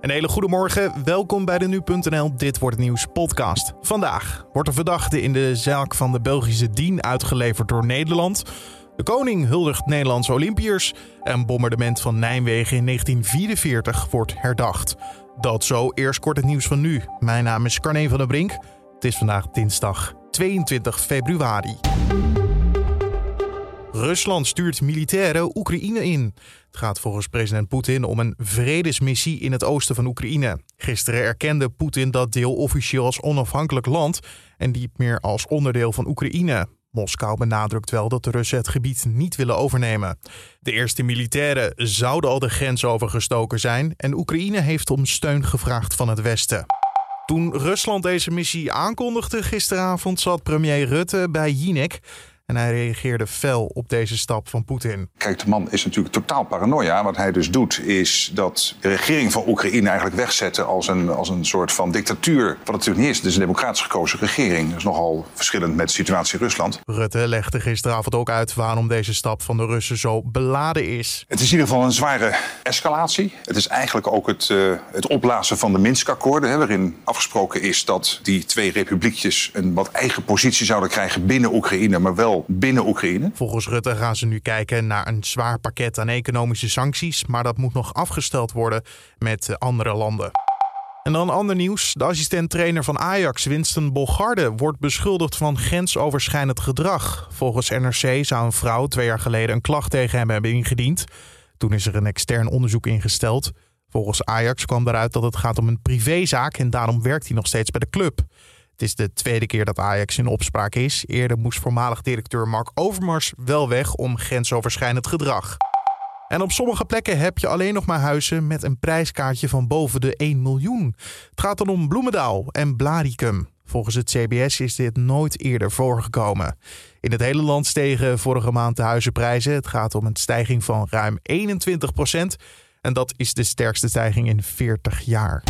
Een hele goede morgen, welkom bij de Nu.nl Dit Wordt Het Nieuws podcast. Vandaag wordt een verdachte in de zaak van de Belgische Dien uitgeleverd door Nederland. De koning huldigt Nederlandse Olympiërs. En bombardement van Nijmegen in 1944 wordt herdacht. Dat zo, eerst kort het nieuws van nu. Mijn naam is Carne van der Brink. Het is vandaag dinsdag 22 februari. Rusland stuurt militairen Oekraïne in. Het gaat volgens president Poetin om een vredesmissie in het oosten van Oekraïne. Gisteren erkende Poetin dat deel officieel als onafhankelijk land en niet meer als onderdeel van Oekraïne. Moskou benadrukt wel dat de Russen het gebied niet willen overnemen. De eerste militairen zouden al de grens overgestoken zijn en Oekraïne heeft om steun gevraagd van het Westen. Toen Rusland deze missie aankondigde gisteravond zat premier Rutte bij Jinek en hij reageerde fel op deze stap van Poetin. Kijk, de man is natuurlijk totaal paranoia. Wat hij dus doet, is dat de regering van Oekraïne eigenlijk wegzetten als een, als een soort van dictatuur. Wat het natuurlijk niet is. Het is een democratisch gekozen regering. Dat is nogal verschillend met de situatie in Rusland. Rutte legde gisteravond ook uit waarom deze stap van de Russen zo beladen is. Het is in ieder geval een zware escalatie. Het is eigenlijk ook het, uh, het opblazen van de Minsk-akkoorden. Waarin afgesproken is dat die twee republiekjes een wat eigen positie zouden krijgen binnen Oekraïne, maar wel binnen Oekraïne. Volgens Rutte gaan ze nu kijken naar een zwaar pakket aan economische sancties, maar dat moet nog afgesteld worden met andere landen. En dan ander nieuws. De assistent-trainer van Ajax, Winston Bogarde, wordt beschuldigd van grensoverschrijdend gedrag. Volgens NRC zou een vrouw twee jaar geleden een klacht tegen hem hebben ingediend. Toen is er een extern onderzoek ingesteld. Volgens Ajax kwam eruit dat het gaat om een privézaak en daarom werkt hij nog steeds bij de club. Het is de tweede keer dat Ajax in opspraak is. Eerder moest voormalig directeur Mark Overmars wel weg om grensoverschrijdend gedrag. En op sommige plekken heb je alleen nog maar huizen met een prijskaartje van boven de 1 miljoen. Het gaat dan om Bloemendaal en Blaricum. Volgens het CBS is dit nooit eerder voorgekomen. In het hele land stegen vorige maand de huizenprijzen. Het gaat om een stijging van ruim 21 procent. En dat is de sterkste stijging in 40 jaar.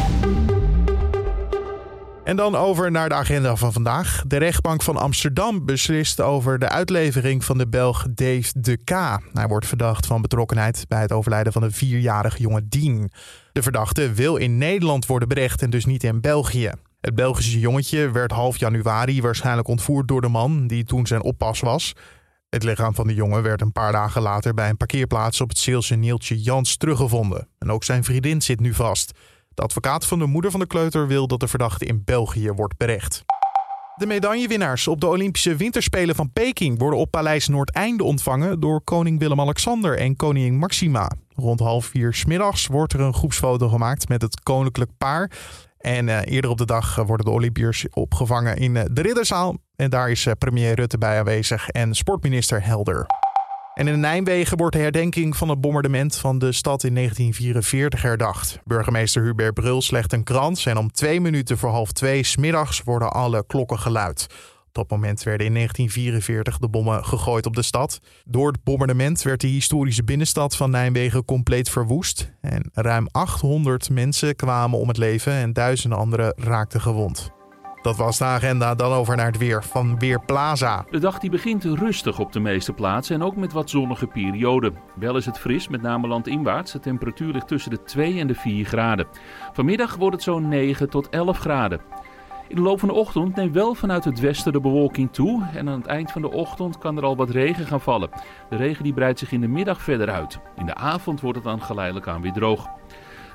En dan over naar de agenda van vandaag. De rechtbank van Amsterdam beslist over de uitlevering van de Belg Dave de K. Hij wordt verdacht van betrokkenheid bij het overlijden van een vierjarige jonge Dien. De verdachte wil in Nederland worden berecht en dus niet in België. Het Belgische jongetje werd half januari waarschijnlijk ontvoerd door de man die toen zijn oppas was. Het lichaam van de jongen werd een paar dagen later bij een parkeerplaats op het Zeelse Neeltje Jans teruggevonden. En ook zijn vriendin zit nu vast. De advocaat van de moeder van de kleuter wil dat de verdachte in België wordt berecht. De medaillewinnaars op de Olympische Winterspelen van Peking worden op Paleis Noordeinde ontvangen door koning Willem-Alexander en koningin Maxima. Rond half vier smiddags wordt er een groepsfoto gemaakt met het koninklijk paar. En uh, eerder op de dag worden de Olympiërs opgevangen in uh, de Ridderzaal. En daar is premier Rutte bij aanwezig en sportminister Helder. En in Nijmegen wordt de herdenking van het bombardement van de stad in 1944 herdacht. Burgemeester Hubert Bruls legt een krans en om twee minuten voor half twee smiddags worden alle klokken geluid. Op dat moment werden in 1944 de bommen gegooid op de stad. Door het bombardement werd de historische binnenstad van Nijmegen compleet verwoest. En ruim 800 mensen kwamen om het leven en duizenden anderen raakten gewond. Dat was de agenda. Dan over naar het weer van Weerplaza. De dag die begint rustig op de meeste plaatsen en ook met wat zonnige perioden. Wel is het fris, met name landinwaarts. De temperatuur ligt tussen de 2 en de 4 graden. Vanmiddag wordt het zo'n 9 tot 11 graden. In de loop van de ochtend neemt wel vanuit het westen de bewolking toe en aan het eind van de ochtend kan er al wat regen gaan vallen. De regen die breidt zich in de middag verder uit. In de avond wordt het dan geleidelijk aan weer droog.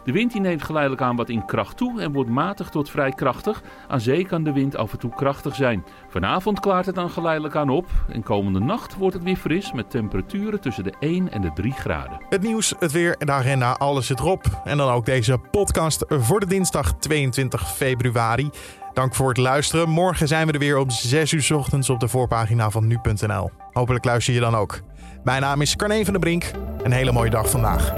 De wind die neemt geleidelijk aan wat in kracht toe en wordt matig tot vrij krachtig. Aan zee kan de wind af en toe krachtig zijn. Vanavond klaart het dan geleidelijk aan op en komende nacht wordt het weer fris met temperaturen tussen de 1 en de 3 graden. Het nieuws, het weer en de agenda, alles zit erop. En dan ook deze podcast voor de dinsdag 22 februari. Dank voor het luisteren. Morgen zijn we er weer om 6 uur ochtends op de voorpagina van nu.nl. Hopelijk luister je dan ook. Mijn naam is Carne van der Brink. Een hele mooie dag vandaag.